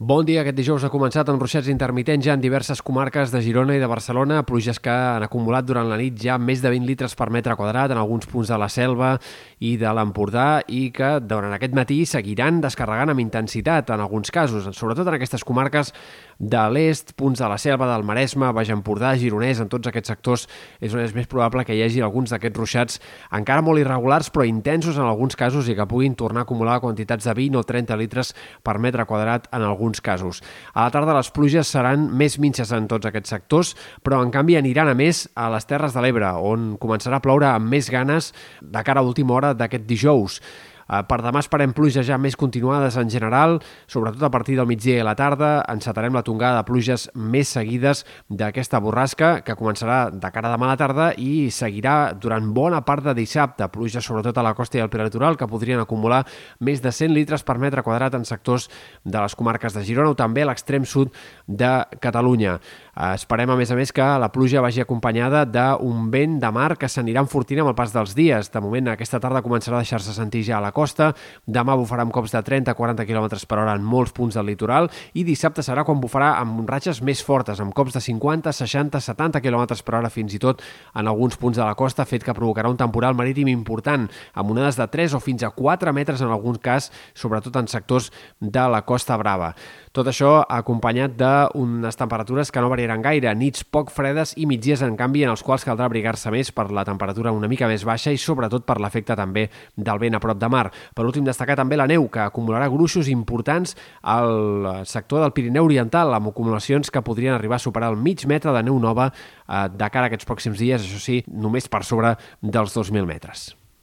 Bon dia. Aquest dijous ha començat amb ruixats intermitents ja en diverses comarques de Girona i de Barcelona, pluges que han acumulat durant la nit ja més de 20 litres per metre quadrat en alguns punts de la Selva i de l'Empordà i que durant aquest matí seguiran descarregant amb intensitat en alguns casos, sobretot en aquestes comarques de l'est, punts de la Selva, del Maresme, Baix Empordà, Gironès, en tots aquests sectors és on és més probable que hi hagi alguns d'aquests ruixats encara molt irregulars però intensos en alguns casos i que puguin tornar a acumular quantitats de 20 o 30 litres per metre quadrat en alguns alguns casos. A la tarda les pluges seran més minxes en tots aquests sectors, però en canvi aniran a més a les Terres de l'Ebre, on començarà a ploure amb més ganes de cara a l'última hora d'aquest dijous. Eh, per demà esperem pluges ja més continuades en general, sobretot a partir del migdia i la tarda. Encetarem la tongada de pluges més seguides d'aquesta borrasca, que començarà de cara a demà a la tarda i seguirà durant bona part de dissabte. Pluges sobretot a la costa i al prelitoral, que podrien acumular més de 100 litres per metre quadrat en sectors de les comarques de Girona o també a l'extrem sud de Catalunya. Eh, esperem, a més a més, que la pluja vagi acompanyada d'un vent de mar que s'anirà enfortint amb el pas dels dies. De moment, aquesta tarda començarà a deixar-se sentir ja a la costa. Demà bufarà amb cops de 30-40 km per hora en molts punts del litoral i dissabte serà quan bufarà amb ratxes més fortes, amb cops de 50, 60, 70 km per hora fins i tot en alguns punts de la costa, fet que provocarà un temporal marítim important, amb onades de 3 o fins a 4 metres en algun cas, sobretot en sectors de la Costa Brava. Tot això acompanyat d'unes temperatures que no variaran gaire, nits poc fredes i migdies, en canvi, en els quals caldrà abrigar-se més per la temperatura una mica més baixa i sobretot per l'efecte també del vent a prop de mar. Per últim, destacar també la neu, que acumularà gruixos importants al sector del Pirineu Oriental, amb acumulacions que podrien arribar a superar el mig metre de neu nova eh, de cara a aquests pròxims dies, això sí, només per sobre dels 2.000 metres.